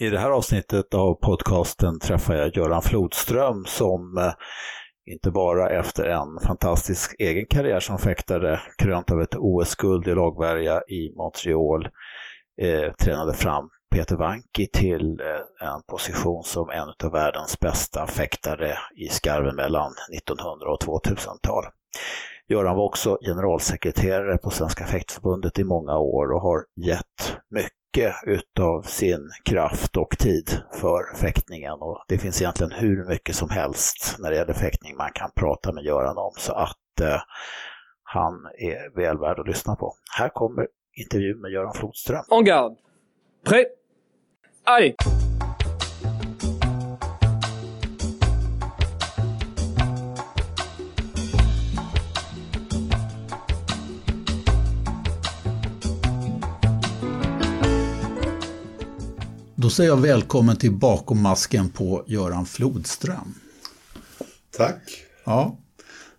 I det här avsnittet av podcasten träffar jag Göran Flodström som eh, inte bara efter en fantastisk egen karriär som fäktare, krönt av ett OS-guld i lagvärja i Montreal, eh, tränade fram Peter Wanki till eh, en position som en av världens bästa fäktare i skarven mellan 1900 och 2000-tal. Göran var också generalsekreterare på Svenska fäktförbundet i många år och har gett mycket utav sin kraft och tid för fäktningen. Och det finns egentligen hur mycket som helst när det gäller fäktning man kan prata med Göran om. Så att eh, han är väl värd att lyssna på. Här kommer intervjun med Göran Flodström. Oh On guard. Prêt. Allez Då säger jag välkommen till Bakom masken på Göran Flodström. Tack. Ja,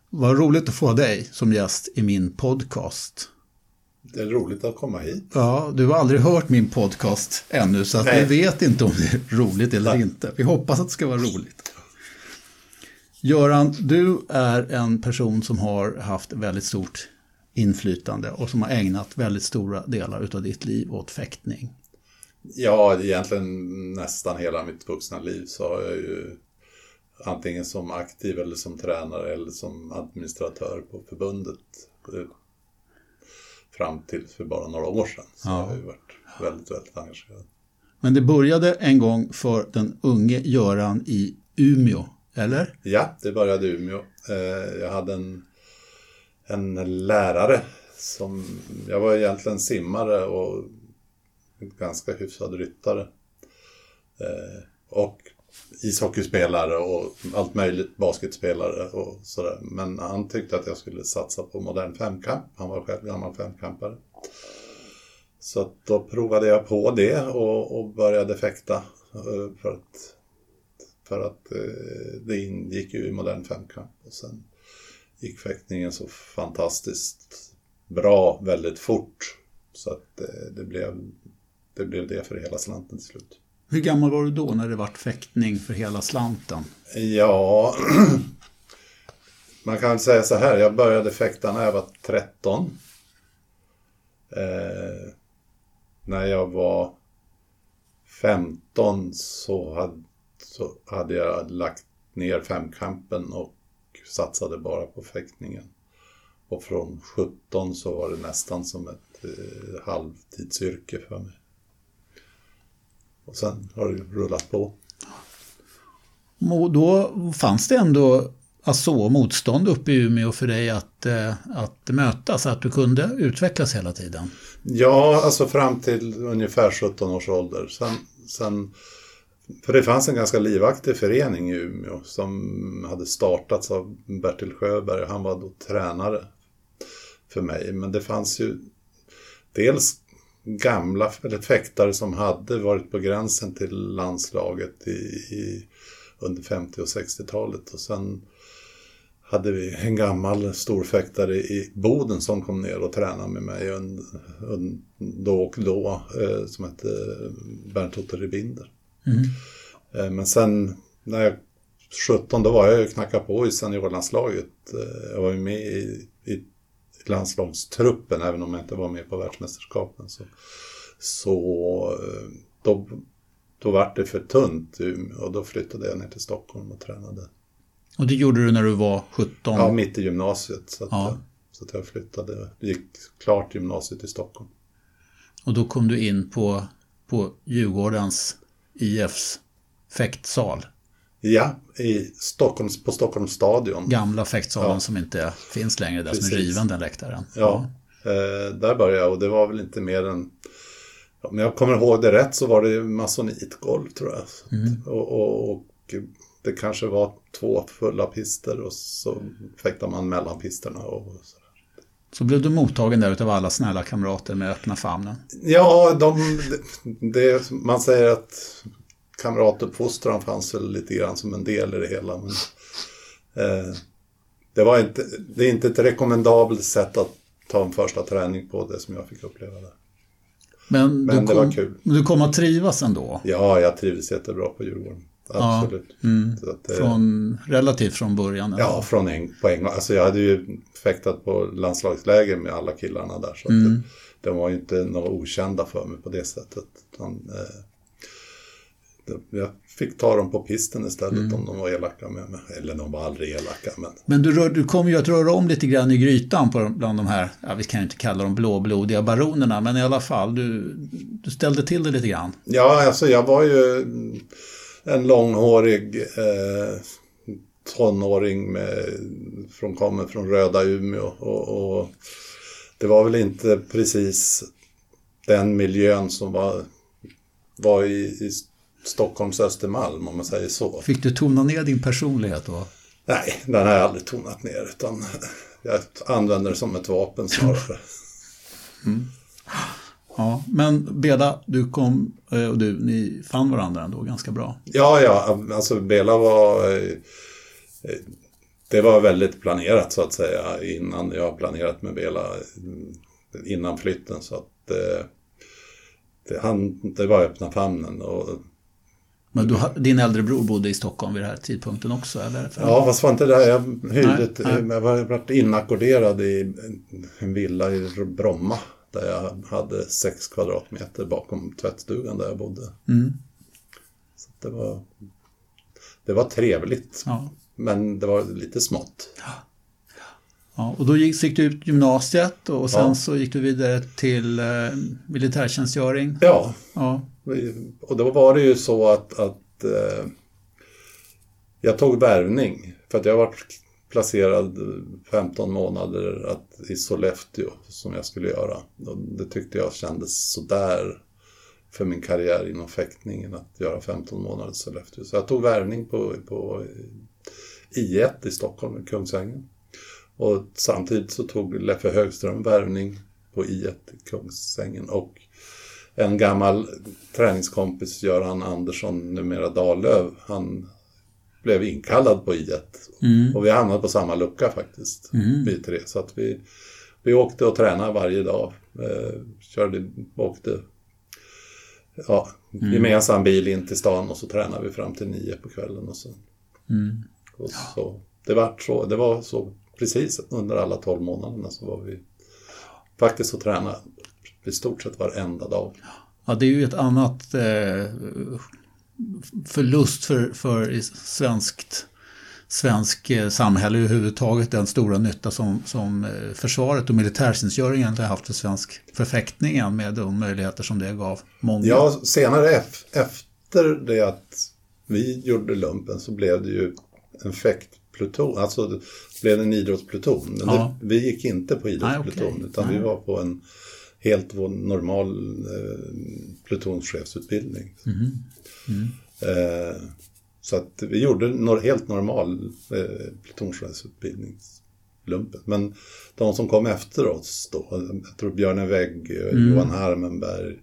vad roligt att få dig som gäst i min podcast. Det är roligt att komma hit. Ja, du har aldrig hört min podcast ännu så att vi vet inte om det är roligt eller Nej. inte. Vi hoppas att det ska vara roligt. Göran, du är en person som har haft väldigt stort inflytande och som har ägnat väldigt stora delar av ditt liv åt fäktning. Ja, egentligen nästan hela mitt vuxna liv så har jag ju antingen som aktiv eller som tränare eller som administratör på förbundet eh, fram till för bara några år sedan. Så ja. jag har ju varit väldigt, väldigt engagerad. Men det började en gång för den unge Göran i Umeå, eller? Ja, det började i Umeå. Eh, jag hade en, en lärare som, jag var egentligen simmare och ganska hyfsad ryttare. Eh, och ishockeyspelare och allt möjligt, basketspelare och sådär. Men han tyckte att jag skulle satsa på modern femkamp. Han var själv gammal femkampare. Så då provade jag på det och, och började fäkta eh, för att, för att eh, det ingick ju i modern femkamp. Och sen gick fäktningen så fantastiskt bra väldigt fort. Så att det, det blev det blev det för hela slanten till slut. Hur gammal var du då när det vart fäktning för hela slanten? Ja, man kan säga så här, jag började fäkta när jag var 13. Eh, när jag var 15 så hade, så hade jag lagt ner femkampen och satsade bara på fäktningen. Och från 17 så var det nästan som ett eh, halvtidsyrke för mig. Och sen har det rullat på. Och då fanns det ändå alltså, motstånd uppe i Umeå för dig att, eh, att mötas, att du kunde utvecklas hela tiden? Ja, alltså fram till ungefär 17 års ålder. Sen, sen, för det fanns en ganska livaktig förening i Umeå som hade startats av Bertil Sjöberg. Han var då tränare för mig. Men det fanns ju dels gamla eller fäktare som hade varit på gränsen till landslaget i, i under 50 och 60-talet. Och sen hade vi en gammal storfäktare i Boden som kom ner och tränade med mig und, und, då och då eh, som hette Bernt Otto Rebinder. Mm. Eh, men sen när jag 17 då var jag ju knacka på i seniorlandslaget. Eh, jag var ju med i, i landslagstruppen, även om jag inte var med på världsmästerskapen. Så, så eh, då, då var det för tunt och då flyttade jag ner till Stockholm och tränade. Och det gjorde du när du var 17? Ja, mitt i gymnasiet. Så att, ja. jag, så att jag flyttade, gick klart gymnasiet i Stockholm. Och då kom du in på, på Djurgårdens IFs fäktsal? Ja, i Stockholms, på Stockholms stadion. Gamla fäktsalen ja. som inte finns längre, där Precis. som är riven, den läktaren. Ja, ja. Eh, där började jag och det var väl inte mer än om jag kommer ihåg det rätt så var det masonitgolv tror jag. Mm. Och, och, och, det kanske var två fulla pister och så fäktade man mellan pisterna. Och så, så blev du mottagen där av alla snälla kamrater med öppna famnen? Ja, de, det, man säger att kamratuppfostran fanns väl lite grann som en del i det hela. Men, eh, det, var inte, det är inte ett rekommendabelt sätt att ta en första träning på det som jag fick uppleva där. Men, Men det var kom, kul. men du kom att trivas ändå? Ja, jag trivdes jättebra på Djurgården. Absolut. Mm. Så att det- Från, relativt från början? ändå. Ja, från en, på en gång. Alltså jag hade ju fäktat på landslagsläger med alla killarna där. Så Mm. det, de var ju inte några okända för mig på det sättet. Utan, eh, jag fick ta dem på pisten istället Mm. om de var elaka med mig. Eller de var aldrig elaka. Men Men du, rör, du kom ju att röra om lite grann i grytan på, bland de här, ja, vi kan ju inte kalla dem blåblodiga baronerna, men i alla fall, du, du ställde till det lite grann. ja, alltså jag var ju en långhårig eh, tonåring med, från, kommer från röda Umeå. Och, och det var väl inte precis den miljön som var, var i, i Stockholms Östermalm om man säger så. Fick du tona ner din personlighet då? Nej, den har jag aldrig tonat ner utan jag använder det som ett vapen snarare. Ja, men Beda, du kom eh, och du, ni fann varandra ändå ganska bra. Ja, ja, alltså Bela var... eh, eh, Det var väldigt planerat så att säga innan jag planerat med Bela mm, innan flytten så att eh, det, han, det var öppna famnen och Men du, din äldre bror bodde i Stockholm vid den här tidpunkten också, eller? ja, fast var inte det jag hyrde, ett- jag var varit inackorderad i en- en villa i Bromma där jag hade sex kvadratmeter bakom tvättstugan där jag bodde. Mm. Så det var, det var trevligt. Ja. Men det var lite smått. Ja, och då gick, gick du ut gymnasiet och sen Ja. så gick du vidare till eh, militärtjänstgöring. Ja, Ja. och då var det ju så att, att eh, jag tog värvning. För att jag var placerad 15 månader att, i Sollefteå som jag skulle göra. Och det tyckte jag kändes sådär för min karriär inom fäktningen att göra 15 månader i Sollefteå. Så jag tog värvning på, på I1 i Stockholm, Kungsängen. Och samtidigt så tog Leffe Högström värvning på I1 i Kungsängen. Och en gammal träningskompis, Göran Andersson, numera Dahlöf, han blev inkallad på I1. Mm. Och vi hamnade på samma lucka faktiskt, vi tre. Så att vi, vi åkte och tränade varje dag. Eh, körde, åkte ja, gemensam bil in till stan och så tränade vi fram till nio på kvällen. Och så, Mm. och så, det, var så, det var så precis under alla tolv månaderna så var vi faktiskt och tränade i stort sett varenda dag. Ja, det är ju ett annat eh, förlust för, för svenskt svensk eh, samhälle överhuvudtaget den stora nytta som, som eh, försvaret och militärtjänstgöringen har haft för svensk förfäktningen med de möjligheter som det gav många. Ja, senare ef- efter det att vi gjorde lumpen så blev det ju en fäktpluton, alltså det blev en idrottspluton. Men Ja. det, vi gick inte på idrottspluton okej. utan vi Nej. var på en helt normal eh, plutonchefsutbildning. Mhm. Eh, så att vi gjorde en helt normal eh, plutonchefsutbildning. Lumpen. Men de som kom efter oss då, jag tror Björne Wägg, eh, Mm. Johan Harmenberg,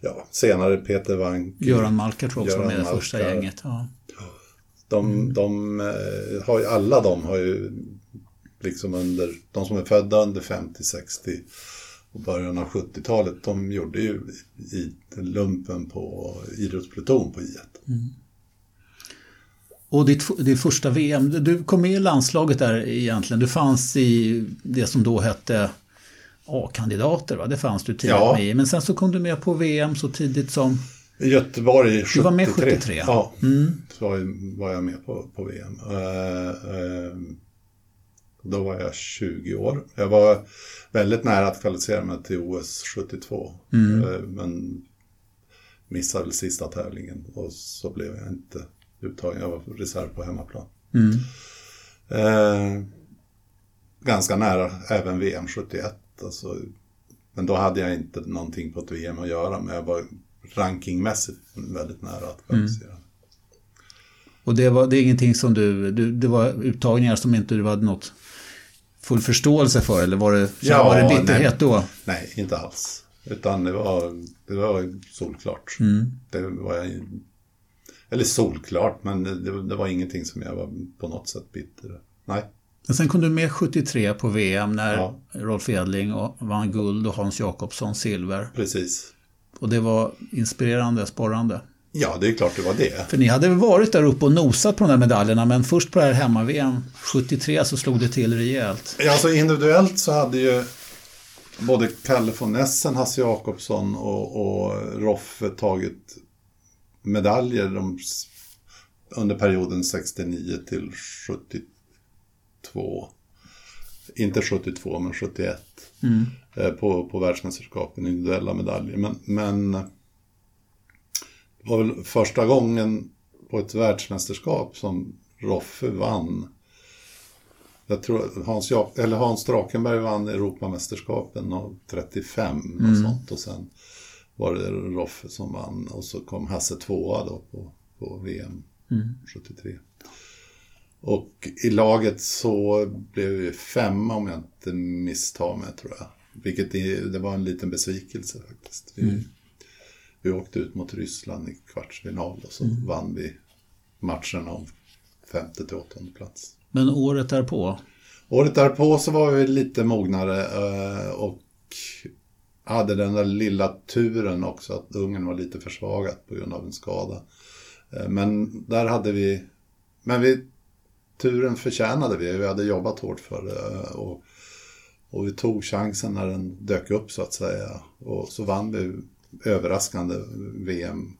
ja, senare Peter Wank. Göran Malkar tror jag också var med i det första gänget. Ja. De, Mm. de eh, har ju, alla de har ju liksom under, de som är födda under 50, 60 och början av 70-talet, de gjorde ju i lumpen på idrottspluton på I1. Och ditt, ditt första VM, du kom med i landslaget där egentligen. Du fanns i det som då hette A-kandidater, va? det fanns du tidigt Ja. med i. Men sen så kom du med på VM så tidigt som... Göteborg 73. Du var med 73? Ja, Mm. så var jag- var jag med på, på VM. Eh, eh, då var jag 20 år. Jag var väldigt nära att kvalificera mig till OS 72. Mm. Eh, men missade väl sista tävlingen och så blev jag inte uttagen. Jag var reserv på hemmaplan. Mm. Eh, ganska nära även VM 71. Alltså, men då hade jag inte någonting på ett VM att göra. Men jag var rankingmässigt väldigt nära att kvalificera. Och det, var, det är ingenting som du, du... Det var uttagningar som inte du hade något full förståelse för? Eller var det, Ja, var det bitterhet nej. då? Nej, inte alls. Utan det var, det var solklart. Mm. Det var jag, eller solklart, men det, det var ingenting som jag var på något sätt bitter. Nej. Men sen kom du med 73 på VM när Ja. Rolf Edling vann guld och Hans Jakobsson silver. Precis. Och det var inspirerande, sporrande. Ja, det är klart det var det. För ni hade väl varit där uppe och nosat på de där medaljerna, men först på det här hemma-VM 73 så slog det till rejält. Ja, alltså individuellt så hade ju både Kalle von Essen, Hasse Jakobsson och, och Roffe tagit medaljer de, under perioden 69 till 72. Inte 72, men 71. Mm. Eh, på, på världsmästerskapen, individuella medaljer. Men, men det var väl första gången på ett världsmästerskap som Roffe vann. Jag tror Hans, eller Hans Drakenberg vann Europamästerskapen 35, mm. något sånt. Och sen var det Roffe som vann och så kom Hasse tvåa då på, på VM mm. 73. Och i laget så blev vi femma om jag inte misstar mig tror jag. Vilket det var en liten besvikelse faktiskt. Vi, mm. vi åkte ut mot Ryssland i kvartsfinal och så mm. vann vi matchen om femte till åttonde plats. Men året därpå? Året därpå så var vi lite mognare eh, och hade den där lilla turen också att Ungern var lite försvagat på grund av en skada. Eh, men där hade vi, men vi, turen förtjänade vi, vi hade jobbat hårt för det. Och, och vi tog chansen när den dök upp så att säga. Och så vann vi överraskande VM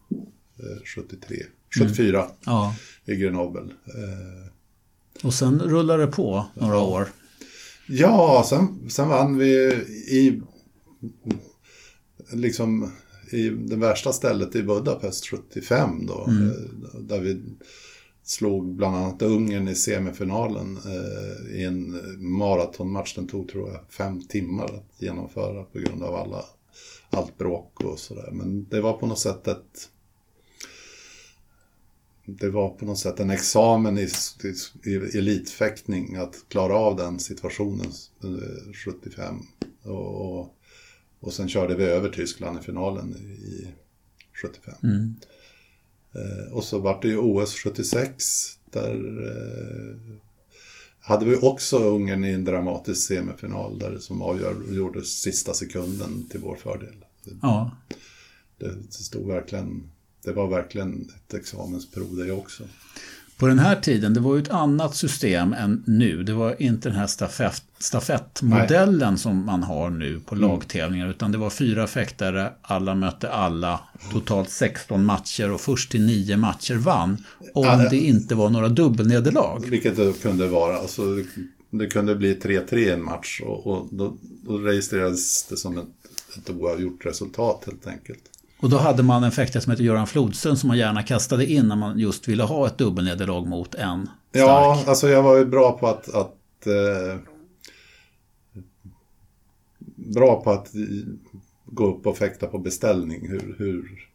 73, 74 mm. ja. i Grenoble. Eh, och sen rullade det på några ja. år. Ja, sen, sen vann vi i liksom i det värsta stället i Budapest 75 då. Mm. Eh, där vi slog bland annat Ungern i semifinalen eh, i en maratonmatch. Den tog tror jag fem timmar att genomföra på grund av alla, allt bråk och sådär. Men det var på något sätt ett det var på något sätt en examen i, i, i elitfäktning att klara av den situationen eh, 75. Och, och, och sen körde vi över Tyskland i finalen i 75. Mm. Eh, och så var det ju OS 76. Där eh, hade vi också Ungern i en dramatisk semifinal där som avgjordes sista sekunden till vår fördel. Ja. Det, det stod verkligen det var verkligen ett examensprov det också. På den här tiden, det var ju ett annat system än nu. Det var inte den här stafett, stafettmodellen Nej. som man har nu på mm. lagtävlingar. Utan det var fyra fäktare, alla mötte alla. Totalt 16 matcher och först till nio matcher vann. Om ja, det inte var några dubbelnederlag. Vilket det kunde vara. Alltså, det kunde bli 3-3 i en match och, och då, då, registrerades det som ett, ett oavgjort resultat helt enkelt. Och då hade man en fäktare som hette Göran Flodström som man gärna kastade in när man just ville ha ett dubbelnederlag mot en stark. Ja, alltså jag var ju bra på att, att eh, bra på att gå upp och fäkta på beställning hur, hur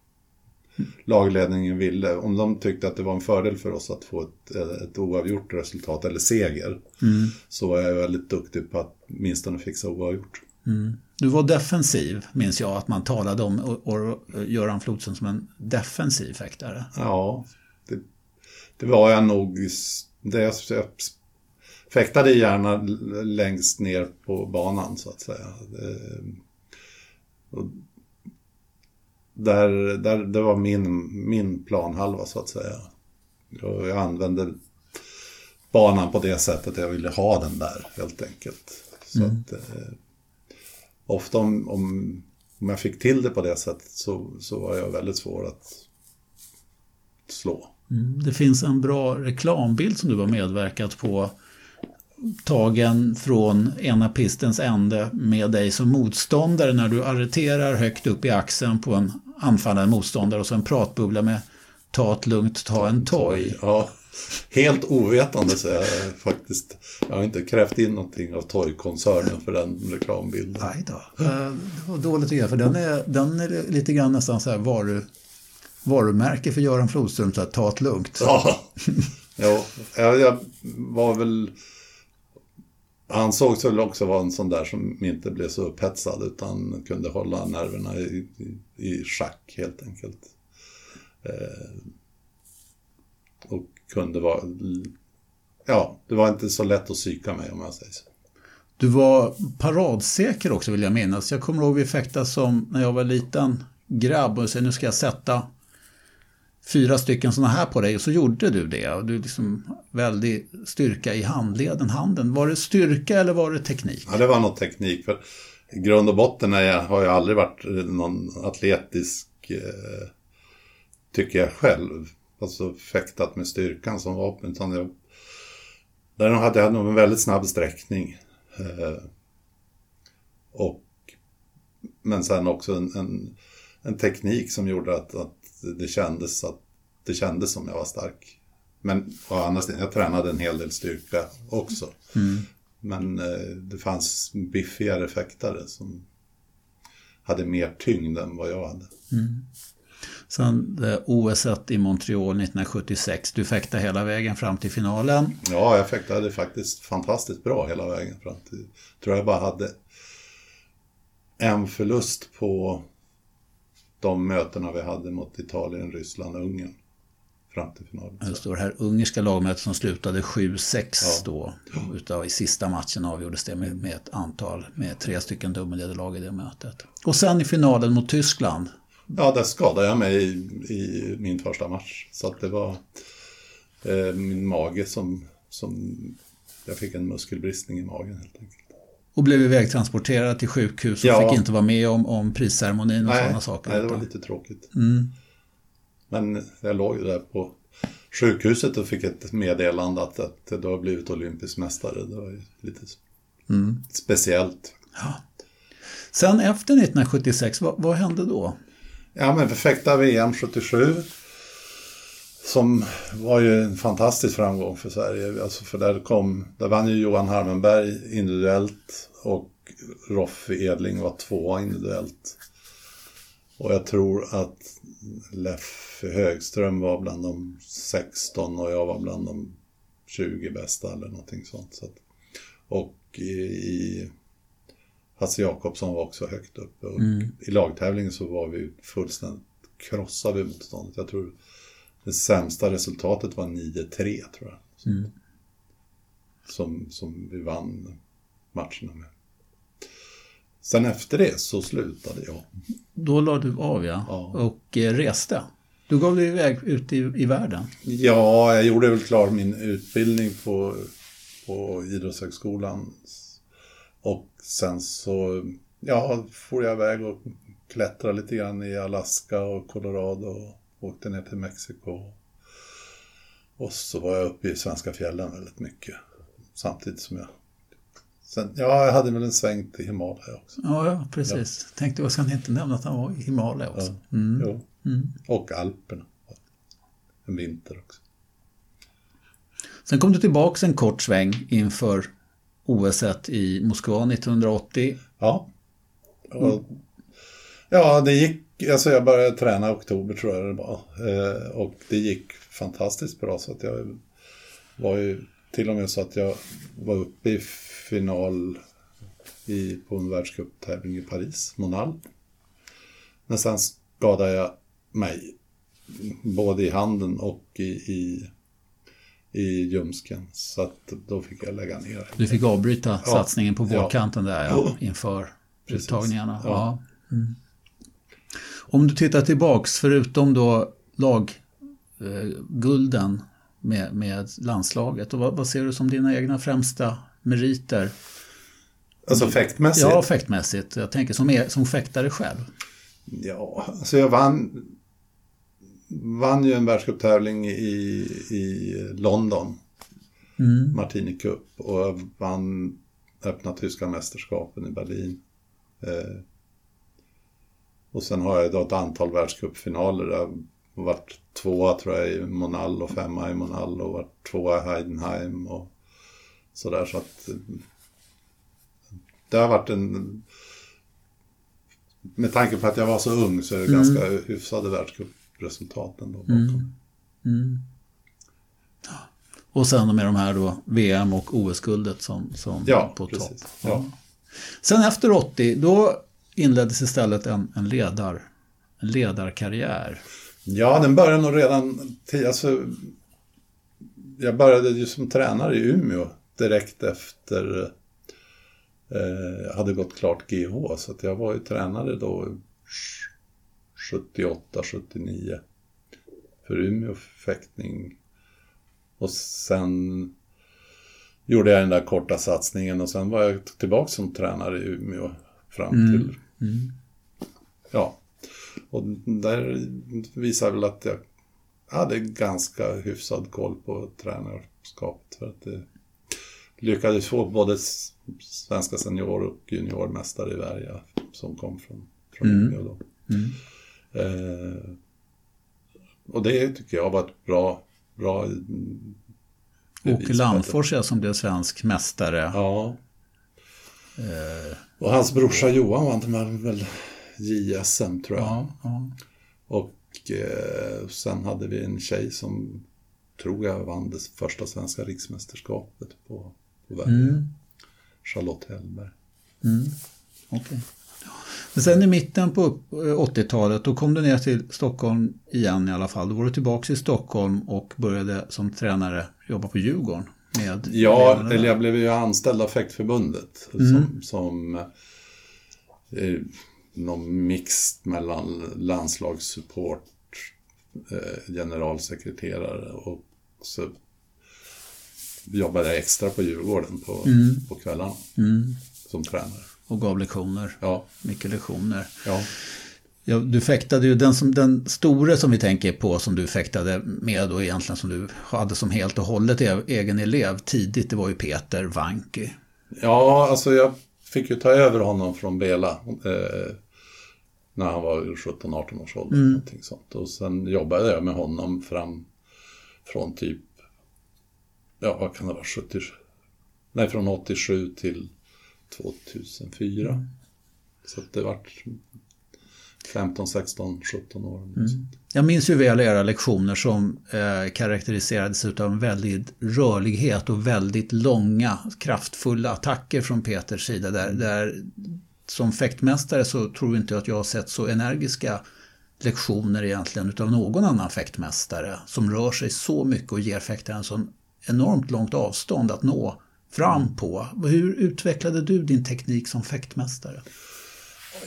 lagledningen ville. Om de tyckte att det var en fördel för oss att få ett, ett oavgjort resultat eller seger mm. så var jag väldigt duktig på att åtminstone fixa oavgjort. Mm. Du var defensiv, minns jag att man talade om och, och Göran Flodström som en defensiv fäktare. Ja, det, det, var jag nog. Det, jag fäktade gärna längst ner på banan så att säga. Det, där, där, det var min, min planhalva så att säga. Och jag använde banan på det sättet jag ville ha den där helt enkelt. Så mm. att, eh, ofta om, om, om jag fick till det på det sättet så, så var jag väldigt svår att slå. Mm, det finns en bra reklambild som du har medverkat på tagen från ena pistens ände med dig som motståndare när du arreterar högt upp i axeln på en anfallande motståndare och så en pratbubbla med ta ett lugnt, ta en toj. Ja. Helt ovetande så jag faktiskt. Jag har inte krävt in någonting av Toy-koncernen för den reklambilden. Nej då. Eh, det var dåligt att göra för den är, den är lite grann nästan så här varu, varumärke för Göran Flodström, så här, ta ett lugnt. Ja, ja jag, jag var väl... Ansågs väl också vara en sån där som inte blev så upphetsad utan kunde hålla nerverna i, i, i schack helt enkelt. Eh, och kunde vara... Ja, det var inte så lätt att psyka mig om jag säger så. Du var paradsäker också vill jag minnas. Jag kommer ihåg vi fäktade som, när jag var liten, grabb och säger nu ska jag sätta fyra stycken sådana här på dig och så gjorde du det. Och du liksom väldig styrka i handleden, handen. Var det styrka eller var det teknik? Ja, det var något teknik. För i grund och botten är jag, har jag aldrig varit någon atletisk, eh, tycker jag själv. Alltså fäktat med styrkan som vapen. Utan jag, där hade jag nog en väldigt snabb sträckning. Eh, och, men sen också en, en, en teknik som gjorde att, att det kändes att det kändes som jag var stark. Men å andra sidan, jag tränade en hel del styrka också. Mm. Men eh, det fanns biffigare fäktare som hade mer tyngd än vad jag hade. Mm. Sen OS i Montreal 1976, du fäktade hela vägen fram till finalen. Ja, jag fäktade faktiskt fantastiskt bra hela vägen fram till... tror jag bara hade en förlust på de mötena vi hade mot Italien, Ryssland och Ungern. Fram till finalen. Just det, det här ungerska lagmötet som slutade 7-6 ja. då. Utav, I sista matchen avgjordes det med, med ett antal, med tre stycken dubbelnederlag i det mötet. Och sen i finalen mot Tyskland. Ja, där skadade jag mig i, i min första match. Så att det var eh, min mage som, som... Jag fick en muskelbristning i magen helt enkelt. Och blev ivägtransporterad till sjukhus och ja. fick inte vara med om, om prisceremonin och nej, sådana saker. Nej, det var lite tråkigt. Mm. Men jag låg ju där på sjukhuset och fick ett meddelande att, att du har blivit olympisk mästare. Det var ju lite mm. speciellt. Ja. Sen efter 1976, vad, vad hände då? Ja, men perfekta VM 77. Som var ju en fantastisk framgång för Sverige. Alltså för där, kom, där vann ju Johan Harmenberg individuellt och Roffe Edling var tvåa individuellt. Och jag tror att Leffe Högström var bland de 16 och jag var bland de 20 bästa eller någonting sånt. Så att, och i, i Hasse Jakobsson var också högt uppe. Och Mm. I lagtävlingen så var vi fullständigt krossade motståndet. Jag tror det sämsta resultatet var 9-3 tror jag. Mm. Som, som vi vann matcherna med. Sen efter det så slutade jag. Då la du av ja, Ja. och eh, reste. Du gav dig iväg ut i, i världen. Ja, jag gjorde väl klar min utbildning på, på Idrottshögskolan. Och sen så ja, får jag iväg och klättra lite grann i Alaska och Colorado och åkte ner till Mexiko. Och så var jag uppe i svenska fjällen väldigt mycket. Samtidigt som jag... Sen, ja, jag hade väl en sväng till Himalaya också. Ja, ja precis. Tänkte jag ska inte nämna att han var i Himalaya också. Ja. Mm. Jo. Mm. Och Alperna. En vinter också. Sen kom du tillbaks en kort sväng inför OS i Moskva 1980. Ja. Och, ja, det gick... Alltså jag började träna i oktober tror jag det var. Eh, och det gick fantastiskt bra så att jag var ju till och med så att jag var uppe i final i, på en världscuptävling i Paris, Monal. Men sen skadade jag mig både i handen och i, i, i ljumsken. Så att då fick jag lägga ner. Du fick avbryta Ja. satsningen på vårkanten där ja, inför Precis. uttagningarna. Ja. Mm. Om du tittar tillbaks, förutom då laggulden med, med landslaget, och vad, vad ser du som dina egna främsta meriter? Alltså fäktmässigt? Ja, fäktmässigt. Jag tänker som, är, som fäktare själv. Ja, alltså jag vann, vann ju en världscuptävling i, i London, Mm. Martini Cup, och vann öppna tyska mästerskapen i Berlin. Eh, och sen har jag då ett antal världscupfinaler. Jag har varit tvåa tror jag i Monall och femma i Monall och varit tvåa i Heidenheim och sådär. Så att eh, det har varit en... Med tanke på att jag var så ung så är det Mm. ganska hyfsade ändå bakom. Mm. Mm. Ja. Och sen med de här då VM och OS-guldet som, som Ja, på precis. topp. Ja. Sen efter 80, då inleddes istället en, en, ledar, en ledarkarriär. Ja, den började nog redan... Alltså, jag började ju som tränare i Umeå direkt efter eh, jag hade gått klart GH. Så att jag var ju tränare då 78, 79 för Umeå fäktning. Och sen gjorde jag den där korta satsningen och sen var jag tillbaka som tränare i Umeå fram till... Mm. Ja. Och där visar väl att jag hade ganska hyfsad koll på tränarskapet. För att det lyckades få både svenska senior och juniormästare i Värja som kom från, från Mm. Umeå då. Mm. Eh, och det tycker jag var ett bra... bra Åke Landfors är som blev svensk mästare. Ja. Eh, Och hans brorsa Johan vann väl JSM tror jag. ja, ja. Och eh, sen hade vi en tjej som tror jag vann det första svenska riksmästerskapet på, på Värmdö. Mm. Charlotte Hellberg. Mm. Okej. Sen i mitten på upp- 80-talet då kom du ner till Stockholm igen i alla fall. Då var du tillbaka i Stockholm och började som tränare jobba på Djurgården. Med Ja, där. eller jag blev ju anställd av Fäktförbundet Mm. som, som eh, någon mix mellan landslagssupport, eh, generalsekreterare och så jobbade jag extra på Djurgården på, Mm. på kvällarna Mm. som tränare. Och gav lektioner. Ja, Mycket lektioner. ja. Ja, du fäktade ju den, som, den store som vi tänker på som du fäktade med och egentligen som du hade som helt och hållet e- egen elev tidigt, det var ju Peter Wanky. Ja, alltså jag fick ju ta över honom från Bela eh, när han var 17-18 års ålder. Mm. Sånt. Och sen jobbade jag med honom fram från typ, ja vad kan det vara, 70, nej från 87 till 2004. Mm. Så det vart 15, 16, 17 år. Mm. Jag minns ju väl era lektioner som eh, karaktäriserades av en väldigt rörlighet och väldigt långa kraftfulla attacker från Peters sida. Där, där som fäktmästare så tror inte jag att jag har sett så energiska lektioner egentligen utav någon annan fäktmästare som rör sig så mycket och ger fäktaren så enormt långt avstånd att nå fram på. Hur utvecklade du din teknik som fäktmästare?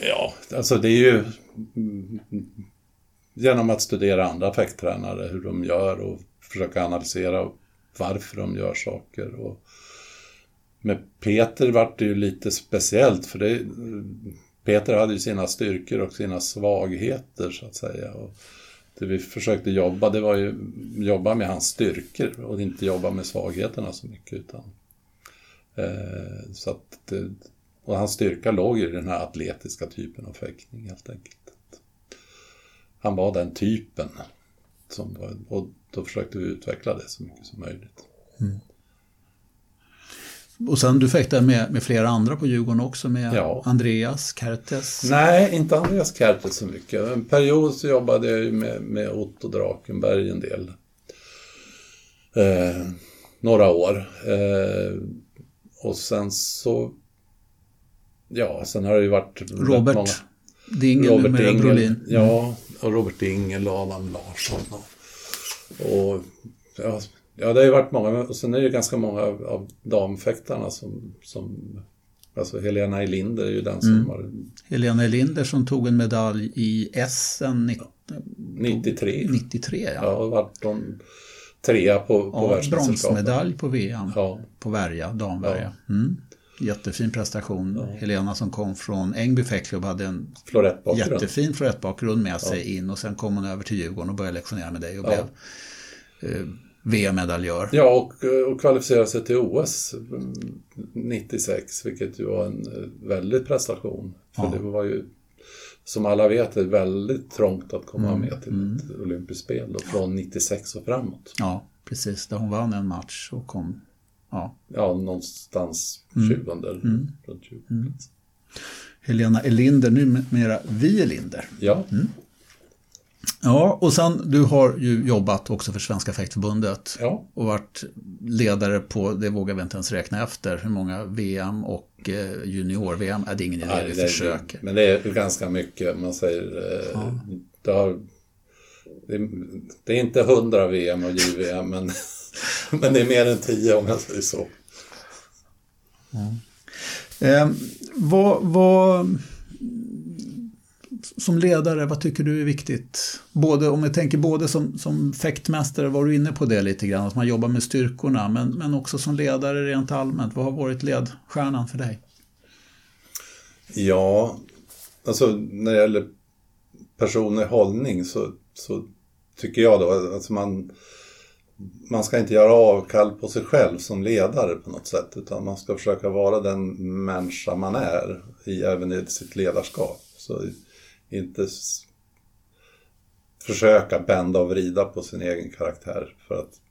Ja, alltså det är ju mm, genom att studera andra fäkttränare, hur de gör och försöka analysera varför de gör saker. Och med Peter vart det ju lite speciellt för det, Peter hade ju sina styrkor och sina svagheter så att säga. Och det vi försökte jobba, det var ju jobba med hans styrkor och inte jobba med svagheterna så mycket. Utan, så att och hans styrka låg i den här atletiska typen av fäktning helt enkelt. Han var den typen. Som och då försökte vi utveckla det så mycket som möjligt. Och sen du fäktade med, med flera andra på Djurgården också med Ja. Andreas Kertes. Nej, inte Andreas Kertes så mycket. En period så jobbade jag ju med, med Otto Drakenberg en del. Eh, några år. Eh, och sen så... Ja, sen har det ju varit... Robert många- Dingel, Robert numera Ingel, Brolin. ja, och Robert Ingel och Adam Larsson. Och, och ja, ja, det har ju varit många, och sen är det ju ganska många av, damfäktarna som, som alltså Helena Elinder är ju den som Mm. har Helena Elinder som tog en medalj i Essen 93. 93. Ja. Ja, och vart de trea på, på Ja, världsmästerskapet. bronsmedalj på VM Ja, på Värja, damvärja. Mm. Jättefin prestation. Helena som kom från Ängby fäktklubb hade en jättefin florettbakgrund med sig in och sen kom hon över till Djurgården och började lektionera med dig och Ja. blev eh, VM-medaljör. Ja, och, och kvalificerade sig till OS 96, vilket ju var en eh, väldig prestation. För Ja. det var ju, som alla vet, är väldigt trångt att komma Mm, med till ett olympiskt spel då, från 96 och framåt. Ja, precis. Där hon vann en match och kom. Ja. Ja, någonstans Mm. 20 mm. runt 20 plats. Helena Elinder, numera Vi Elinder. Ja, Ja, och sen du har ju jobbat också för Svenska fäktförbundet ja, och varit ledare på, det vågar vi inte ens räkna efter, hur många VM och junior-VM, är det är ingen idé, vi försöker. men det är ganska mycket, man säger, eh, det, har, det, är, det är inte 100 VM och JVM, men, men det är mer än 10 om jag säger så. Eh, vad, vad, som ledare, vad tycker du är viktigt? Både, om jag tänker både som, som fäktmästare, var du inne på det lite grann, att man jobbar med styrkorna, men, men också som ledare rent allmänt. Vad har varit ledstjärnan för dig? Ja, alltså när det gäller personlig hållning så, så tycker jag då att alltså man, man ska inte göra avkall på sig själv som ledare på något sätt utan man ska försöka vara den människa man är i, även i sitt ledarskap. Så inte försöka bända och vrida på sin egen karaktär för att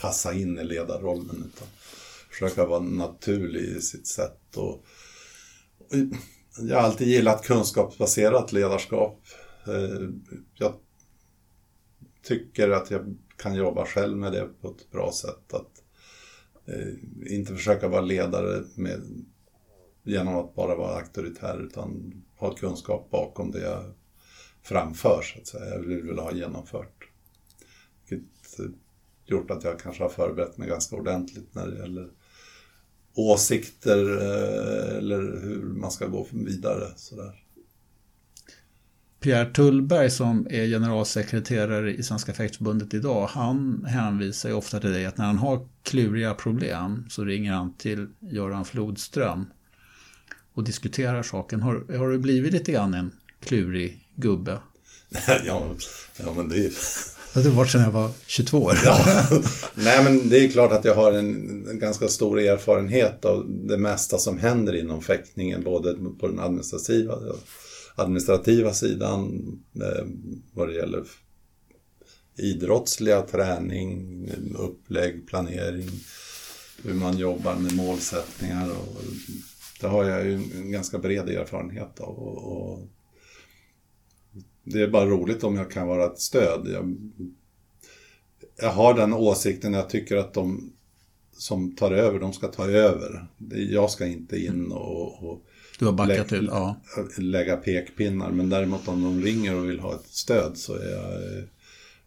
passa in i ledarrollen utan försöka vara naturlig i sitt sätt. Och, jag har alltid gillat kunskapsbaserat ledarskap. Eh, jag tycker att jag kan jobba själv med det på ett bra sätt. Att eh, inte försöka vara ledare med, genom att bara vara auktoritär utan ha kunskap bakom det jag framför så att säga. Jag vill, vill ha genomfört. Vilket eh, gjort att jag kanske har förberett mig ganska ordentligt när det gäller åsikter eh, eller hur man ska gå vidare. Sådär. Pierre Tullberg som är generalsekreterare i Svenska fäktförbundet idag, han hänvisar ju ofta till dig att när han har kluriga problem så ringer han till Göran Flodström och diskuterar saken. Har, har du blivit lite grann en klurig gubbe? ja, ja, men det är det har varit sedan jag var 22 år. Ja. Nej, men det är klart att jag har en, en, ganska stor erfarenhet av det mesta som händer inom fäktningen, både på den administrativa, administrativa sidan, eh, vad det gäller idrottsliga träning, upplägg, planering, hur man jobbar med målsättningar. Och, det har jag ju en ganska bred erfarenhet av. Och, och det är bara roligt om jag kan vara ett stöd. Jag, jag har den åsikten, jag tycker att de som tar över, de ska ta över. Jag ska inte in och, och du har backat ut, ja. lägga pekpinnar. Men däremot om de ringer och vill ha ett stöd så jag,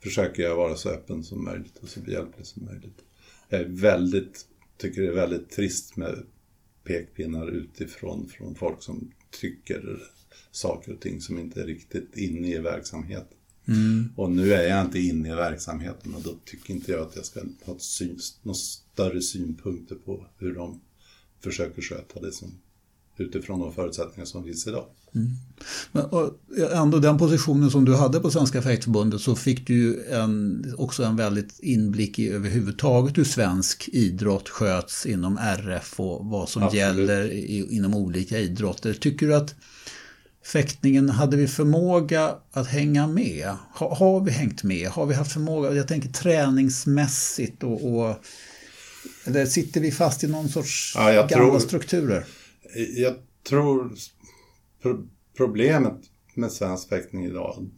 försöker jag vara så öppen som möjligt och så behjälplig som möjligt. Jag är väldigt, tycker det är väldigt trist med pekpinnar utifrån från folk som tycker saker och ting som inte är riktigt inne i verksamheten. Mm. Och nu är jag inte inne i verksamheten och då tycker inte jag att jag ska ha syn, några större synpunkter på hur de försöker sköta det som, utifrån de förutsättningar som finns idag. Mm. Men, och ändå den positionen som du hade på Svenska Fäktförbundet så fick du ju en, också en väldigt inblick i överhuvudtaget hur svensk idrott sköts inom RF och vad som Absolut. gäller i, inom olika idrotter. Tycker du att fäktningen, hade vi förmåga att hänga med? Har, har vi hängt med? Har vi haft förmåga, jag tänker träningsmässigt och, och eller sitter vi fast i någon sorts ja, gamla tror, strukturer? Jag tror pro problemet med svensk fäktning idag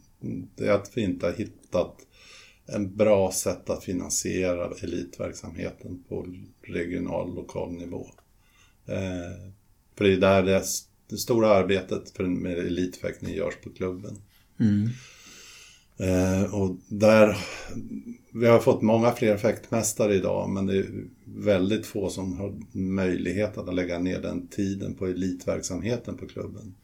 det är att vi inte har hittat en bra sätt att finansiera elitverksamheten på regional lokal nivå. Eh, för det är där det det stora arbetet för, med elitfäktning görs på klubben. Mm. Eh, och där, vi har fått många fler fäktmästare idag men det är väldigt få som har möjlighet att lägga ner den tiden på elitverksamheten på klubben.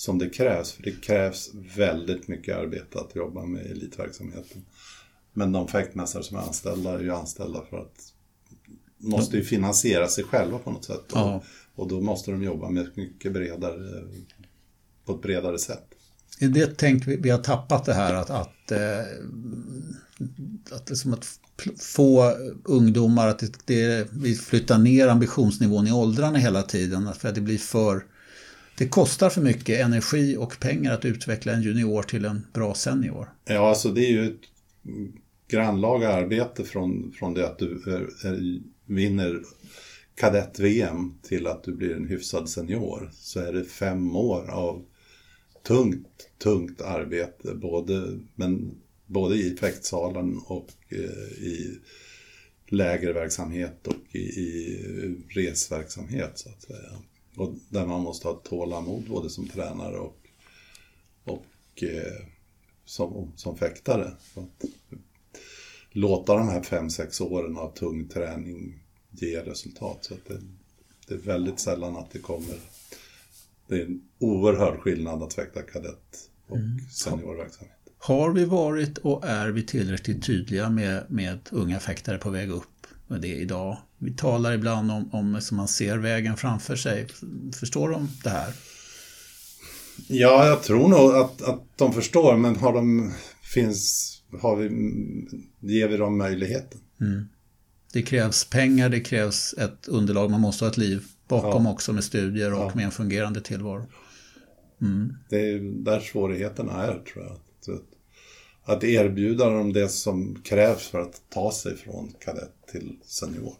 Som det krävs, för det krävs väldigt mycket arbete att jobba med elitverksamheten. Men de fäktmästare som är anställda är ju anställda för att måste ju finansiera sig själva på något sätt. Ja. Och då måste de jobba med mycket bredare, på ett bredare sätt. Är det tänkt vi, vi har tappat det här att, att, eh, att, liksom att få ungdomar att det, det, vi flyttar ner ambitionsnivån i åldrarna hela tiden för att det blir för det kostar för mycket energi och pengar att utveckla en junior till en bra senior. Ja, alltså det är ju ett grannlaga arbete från, från det att du är, är, vinner kadett-VM till att du blir en hyfsad senior så är det fem år av tungt, tungt arbete. Både, men, både i fäktsalen och eh, i lägerverksamhet och i, i resverksamhet så att säga. Och där man måste ha tålamod både som tränare och, och eh, som, som fäktare. Att låta de här fem, sex åren av tung träning ge resultat. Så det, det, är väldigt sällan att det kommer. Det är en oerhörd skillnad att fäkta kadett och seniorverksamhet. Har vi varit och är vi tillräckligt tydliga med, med unga fäktare på väg upp med det idag? Vi talar ibland om, om som man ser vägen framför sig. Förstår de det här? Ja, jag tror nog att, att de förstår, men har de, finns, har vi, ger vi dem möjligheten? Det krävs pengar, det krävs ett underlag, man måste ha ett liv bakom Ja. också med studier och Ja. med en fungerande tillvaro. Det är där svårigheterna är, tror jag. Att, erbjuda dem det som krävs för att ta sig från kadett till senior.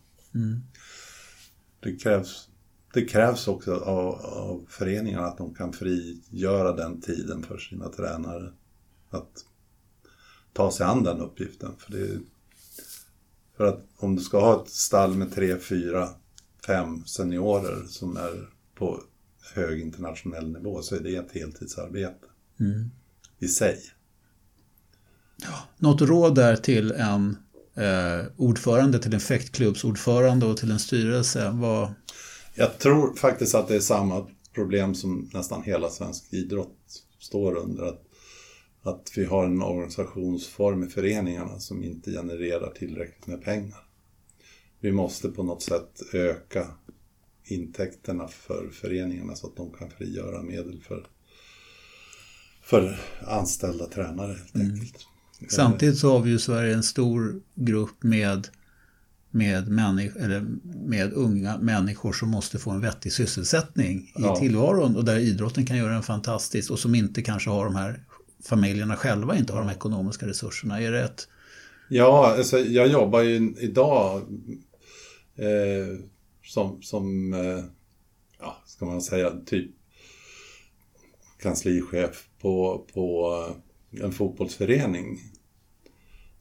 Det, krävs, det krävs också av, av föreningarna att de kan frigöra den tiden för sina tränare. Att ta sig an den uppgiften. För, det, för att om du ska ha ett stall med tre, fyra, fem seniorer som är på hög internationell nivå så är det ett heltidsarbete i sig. Något råd där till en eh, ordförande, till en fäktklubbsordförande och till en styrelse? Vad, Jag tror faktiskt att det är samma problem som nästan hela svensk idrott står under. Att, att vi har en organisationsform i föreningarna som inte genererar tillräckligt med pengar. Vi måste på något sätt öka intäkterna för föreningarna så att de kan frigöra medel för, för anställda tränare helt enkelt. Samtidigt så har vi ju i Sverige en stor grupp med, med, människ- eller med unga människor som måste få en vettig sysselsättning i Ja. tillvaron och där idrotten kan göra en fantastisk och som inte kanske har de här familjerna själva inte har de ekonomiska resurserna. Är det ett, Ja, alltså jag jobbar ju idag eh, som, som eh, ja, ska man säga, typ kanslichef på, på en fotbollsförening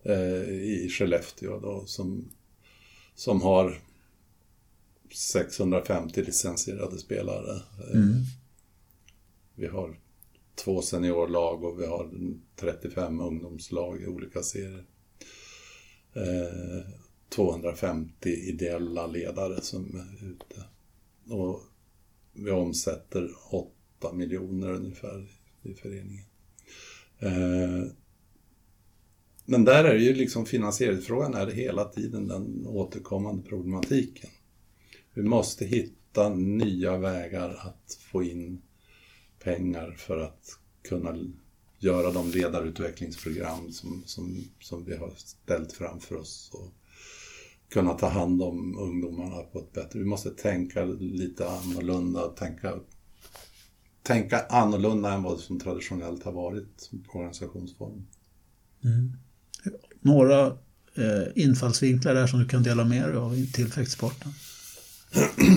eh, i Skellefteå då, som, som har 650 licensierade spelare. Eh, Vi har två seniorlag och vi har 35 ungdomslag i olika serier. Eh, 250 ideella ledare som är ute. Och vi omsätter 8 miljoner ungefär i föreningen. Eh, men där är det ju liksom finansieringsfrågan är hela tiden den återkommande problematiken. Vi måste hitta nya vägar att få in pengar för att kunna göra de ledarutvecklingsprogram som, som, som vi har ställt framför oss och kunna ta hand om ungdomarna på ett bättre... Vi måste tänka lite annorlunda, tänka, tänka annorlunda än vad som traditionellt har varit organisationsform. några eh, infallsvinklar där som du kan dela med dig av till fäktsporten?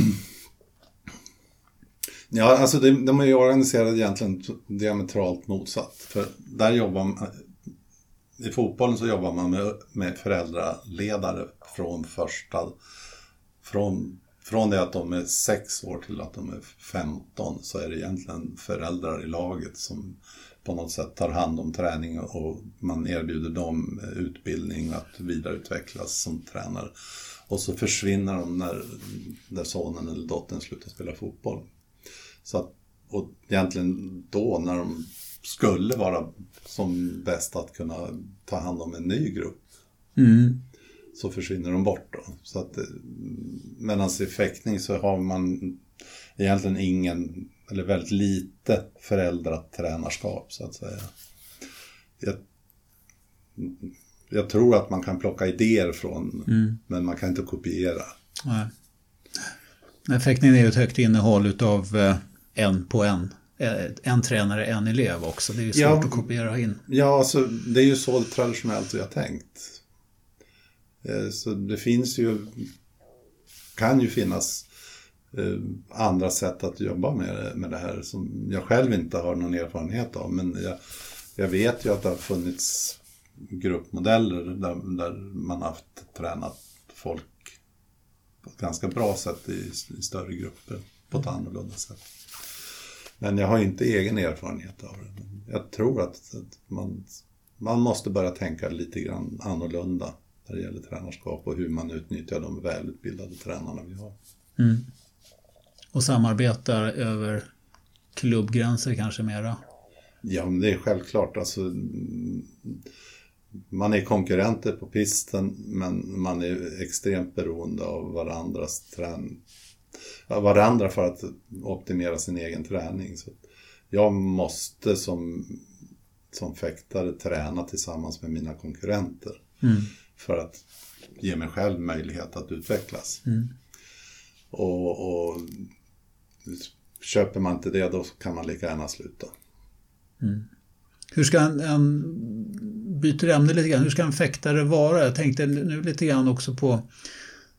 Ja, alltså de, de är ju organiserade egentligen diametralt motsatt. För där jobbar man, I fotbollen så jobbar man med, med föräldraledare från första... Från, från det att de är sex år till att de är 15 så är det egentligen föräldrar i laget som på något sätt tar hand om träning och man erbjuder dem utbildning att vidareutvecklas som tränare. Och så försvinner de när, när sonen eller dottern slutar spela fotboll. Så att, och egentligen då när de skulle vara som bäst att kunna ta hand om en ny grupp mm så försvinner de bort då. Så att, eh, medan i fäktning så har man egentligen ingen, eller väldigt lite föräldratränarskap så att säga. Jag, jag tror att man kan plocka idéer från, men man kan inte kopiera. Nej. Nej, fäktningen är ju ett högt innehåll utav eh, en på en. Eh, En tränare, en elev också. Det är ju svårt Ja. att kopiera in. Ja, alltså, det är ju så traditionellt vi har tänkt. Eh, så det finns ju, kan ju finnas eh, andra sätt att jobba med, med det här som jag själv inte har någon erfarenhet av. Men jag, jag vet ju att det har funnits gruppmodeller där, där man har haft tränat folk på ett ganska bra sätt i, i större grupper på ett annorlunda sätt. Men jag har inte egen erfarenhet av det. Jag tror att, att man, man måste börja tänka lite grann annorlunda när det gäller tränarskap och hur man utnyttjar de välutbildade tränarna vi har. Och samarbetar över klubbgränser kanske mera. Ja, men det är självklart. Alltså, man är konkurrenter på pisten men man är extremt beroende av varandras trän av varandra för att optimera sin egen träning. Så jag måste som, som fäktare träna tillsammans med mina konkurrenter Mm. För att ge mig själv möjlighet att utvecklas. Mm. Och, och köper man inte det då kan man lika gärna sluta. Hur ska en, en byter ämne lite grann, hur ska en fäktare vara? Jag tänkte nu lite grann också på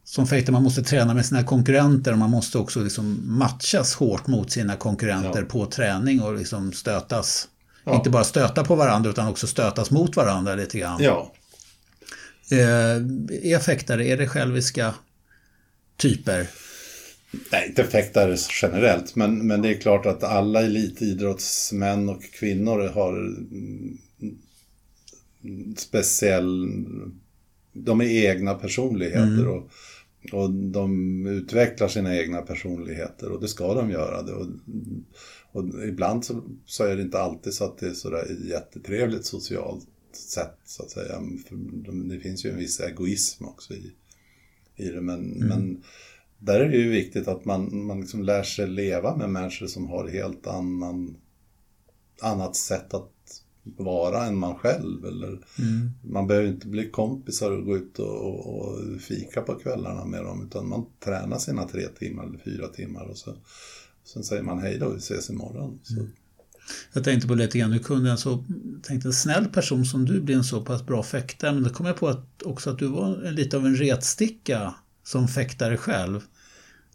som fäktare, man måste träna med sina konkurrenter och man måste också liksom matchas hårt mot sina konkurrenter Ja. på träning och liksom stötas. Ja. Inte bara stöta på varandra utan också stötas mot varandra lite grann. Ja, Eh, är fäktare, är det själviska typer? Nej, inte fäktare generellt, men, men det är klart att alla elitidrottsmän och kvinnor har mm, speciell... De är egna personligheter och, och de utvecklar sina egna personligheter och det ska de göra. Det. Och, och ibland så, så är det inte alltid så att det är sådär jättetrevligt socialt sett så att säga. För det finns ju en viss egoism också i, i det. Men, men där är det ju viktigt att man, man liksom lär sig leva med människor som har helt annan, annat sätt att vara än man själv. Eller Man behöver inte bli kompisar och gå ut och, och, och fika på kvällarna med dem utan man tränar sina tre timmar eller fyra timmar och så, sen säger man hej då, vi ses imorgon. Så, Jag tänkte på lite grann, hur kunde en så tänkte en snäll person som du bli en så pass bra fäktare? Men då kom jag på att, också att du var lite av en retsticka som fäktare själv.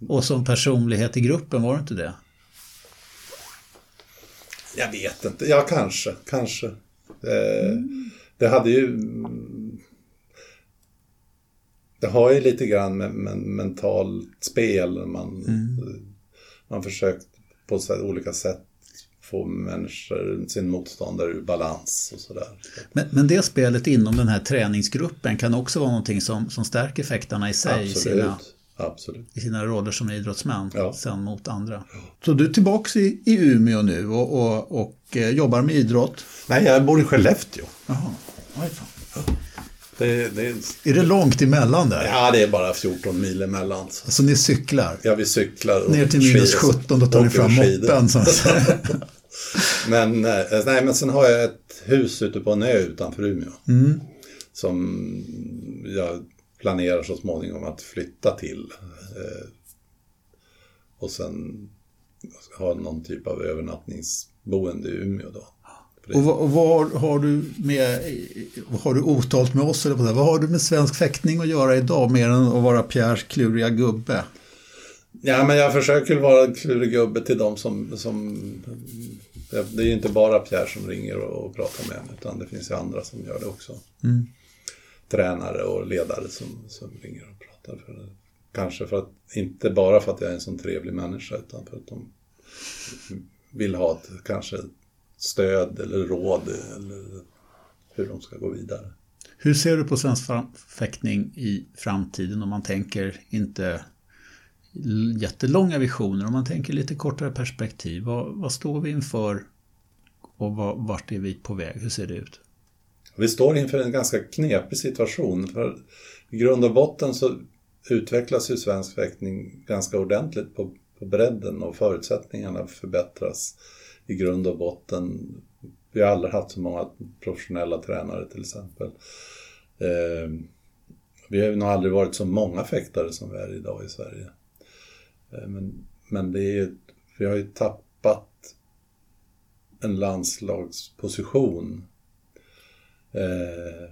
Och som personlighet i gruppen, var du inte det? Jag vet inte, ja kanske, kanske. Eh, Det hade ju... mm, Det har ju lite grann med, med mentalt spel. Man, man försökt på olika sätt få människor, sin motståndare ur balans och sådär. Men, men det spelet inom den här träningsgruppen kan också vara någonting som, som stärker fäktarna i sig i Absolut. sina, Absolut. i sina roller som idrottsmän Ja. sen mot andra. Så du är tillbaks i, i Umeå nu och, och, och eh, jobbar med idrott? Nej, jag bor i Skellefteå. Jaha. Oj, fan. Det, det, Är det långt emellan där? ja, det är bara 14 mil emellan. Så. Alltså ni cyklar? Ja, vi cyklar. och Ner till minus skidor- 17, då tar ni fram moppen. Men, eh, nej, men sen har jag ett hus ute på en ö utanför Umeå. Mm. Som jag planerar så småningom att flytta till. Eh, och sen ha någon typ av övernattningsboende i Umeå då. Och vad, och vad har du med, vad har du otalt med oss? Eller på det? Vad har du med svensk fäktning att göra idag mer än att vara Pierres kluriga gubbe? Ja, men jag försöker vara en klurig gubbe till dem som, som... Det är ju inte bara Pierre som ringer och, och pratar med mig, utan det finns ju andra som gör det också. Mm. Tränare och ledare som, som ringer och pratar. För det. Kanske för att, inte bara för att jag är en sån trevlig människa, utan för att de vill ha ett kanske stöd eller råd eller hur de ska gå vidare. Hur ser du på svensk fäktning i framtiden om man tänker inte jättelånga visioner, om man tänker lite kortare perspektiv? Vad, vad står vi inför och vad, vart är vi på väg? Hur ser det ut? Vi står inför en ganska knepig situation. För i grund och botten så utvecklas ju svensk fäktning ganska ordentligt på, på bredden och förutsättningarna förbättras i grund och botten. Vi har aldrig haft så många professionella tränare till exempel. Eh, vi har nog aldrig varit så många fäktare som vi är idag i Sverige. Eh, men, men det är ju, vi har ju tappat en landslagsposition eh,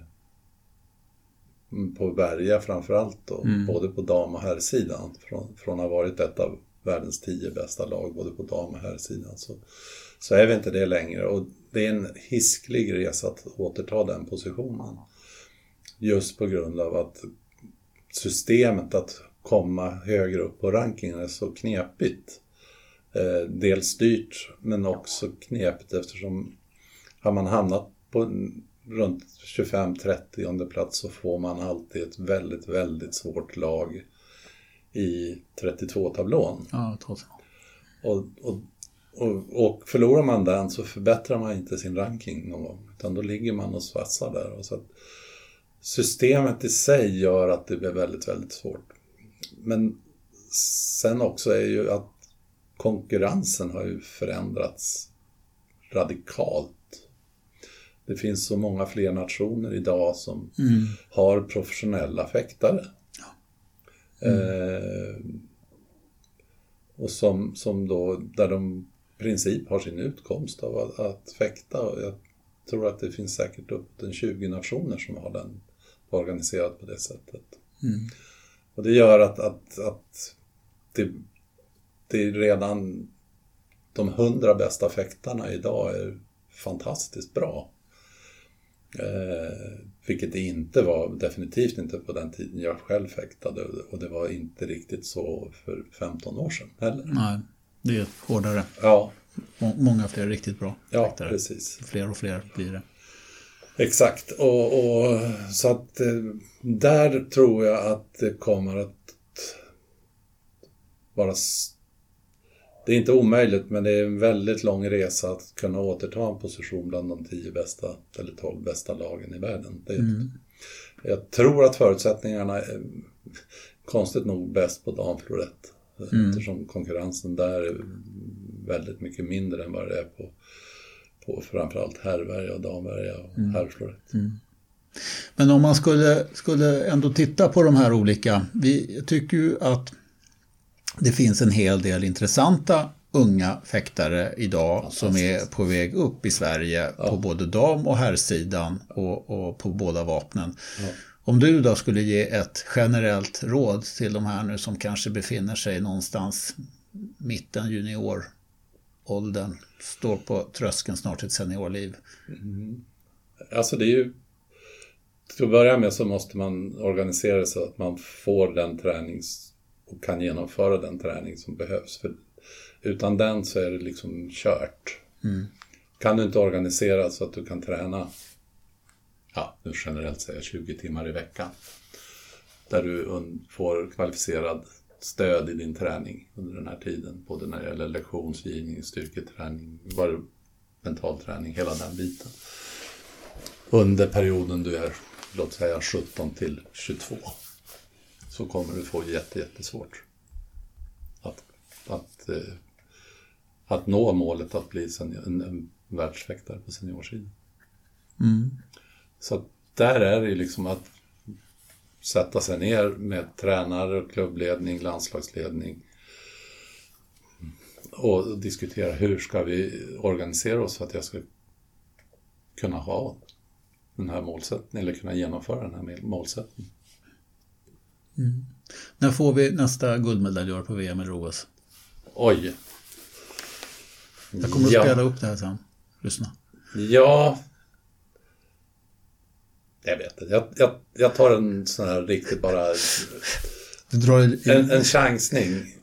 på Berga framförallt då, både på dam och herrsidan. Från, från att ha varit ett av världens tio bästa lag både på dam och herrsidan så, så är vi inte det längre. Och det är en hisklig resa att återta den positionen. Just på grund av att systemet att komma högre upp på rankingen är så knepigt. Eh, dels dyrt men också knepigt eftersom har man hamnat på runt 25-30 plats så får man alltid ett väldigt, väldigt svårt lag i 32-tablån. Ja, Och, och, och, och förlorar man den så förbättrar man inte sin ranking någon gång. Utan då ligger man och svassar där. Och så systemet i sig gör att det blir väldigt, väldigt svårt. Men sen också är ju att konkurrensen har ju förändrats radikalt. Det finns så många fler nationer idag som Mm. har professionella fäktare. Mm. Eh, och som, som då, där de i princip har sin utkomst av att, att fäkta. Jag tror att det finns säkert upp till 20 nationer som har den organiserad på det sättet. Mm. Och det gör att, att, att det, det är redan de hundra bästa fäktarna idag är fantastiskt bra. Eh, vilket det inte var, definitivt inte på den tiden jag själv fäktade och det var inte riktigt så för 15 år sedan heller. Nej, det är hårdare. Ja, Må- Många fler riktigt bra ja fäktare. precis. Fler och fler blir det. Exakt, och, och så att eh, där tror jag att det kommer att vara... Det är inte omöjligt, men det är en väldigt lång resa att kunna återta en position bland de tio bästa eller tolv bästa lagen i världen. Det, Jag tror att förutsättningarna är konstigt nog bäst på damflorett. Eftersom konkurrensen där är väldigt mycket mindre än vad det är på, på framförallt herrvärja och damvärja och herrflorett. Men om man skulle, skulle ändå titta på de här olika. Vi tycker ju att det finns en hel del intressanta unga fäktare idag som är på väg upp i Sverige på både dam och herrsidan och, och på båda vapnen. Om du då skulle ge ett generellt råd till de här nu som kanske befinner sig någonstans mitten junioråldern, står på tröskeln snart till ett seniorliv. Alltså det är ju... Till att börja med så måste man organisera så att man får den träning och kan genomföra den träning som behövs. För utan den så är det liksom kört. Kan du inte organisera så att du kan träna, ja, nu generellt säger jag 20 timmar i veckan. Där du får kvalificerad stöd i din träning under den här tiden. Både när det gäller lektionsgivning, styrketräning, var mental träning, hela den biten under perioden du är, låt säga 17 till 22, så kommer du få jätte, jättesvårt att, att, eh, att nå målet att bli senior, en, en världsfäktare på seniorsidan. Så att där är det liksom att sätta sig ner med tränare, klubbledning, landslagsledning och diskutera hur ska vi organisera oss för att jag ska kunna ha den här målsättningen eller kunna genomföra den här målsättningen. När får vi nästa guldmedaljör på VM eller OS? Oj! Jag kommer att ja. spela upp det här sen. Lyssna. Ja. Jag vet inte. Jag, jag, jag tar en sån här riktigt bara... Du drar En, en chansning.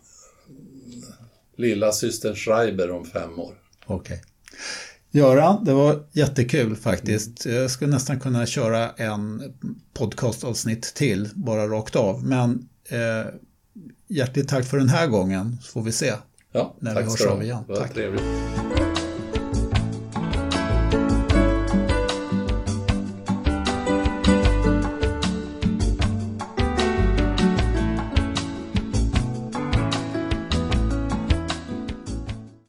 Lilla syster Schreiber om fem år. Okej. Göran, det var jättekul faktiskt. Jag skulle nästan kunna köra en podcastavsnitt till, bara rakt av. Men eh, hjärtligt tack för den här gången, så får vi se. Ja, När vi hörs av igen. Tack. trevligt.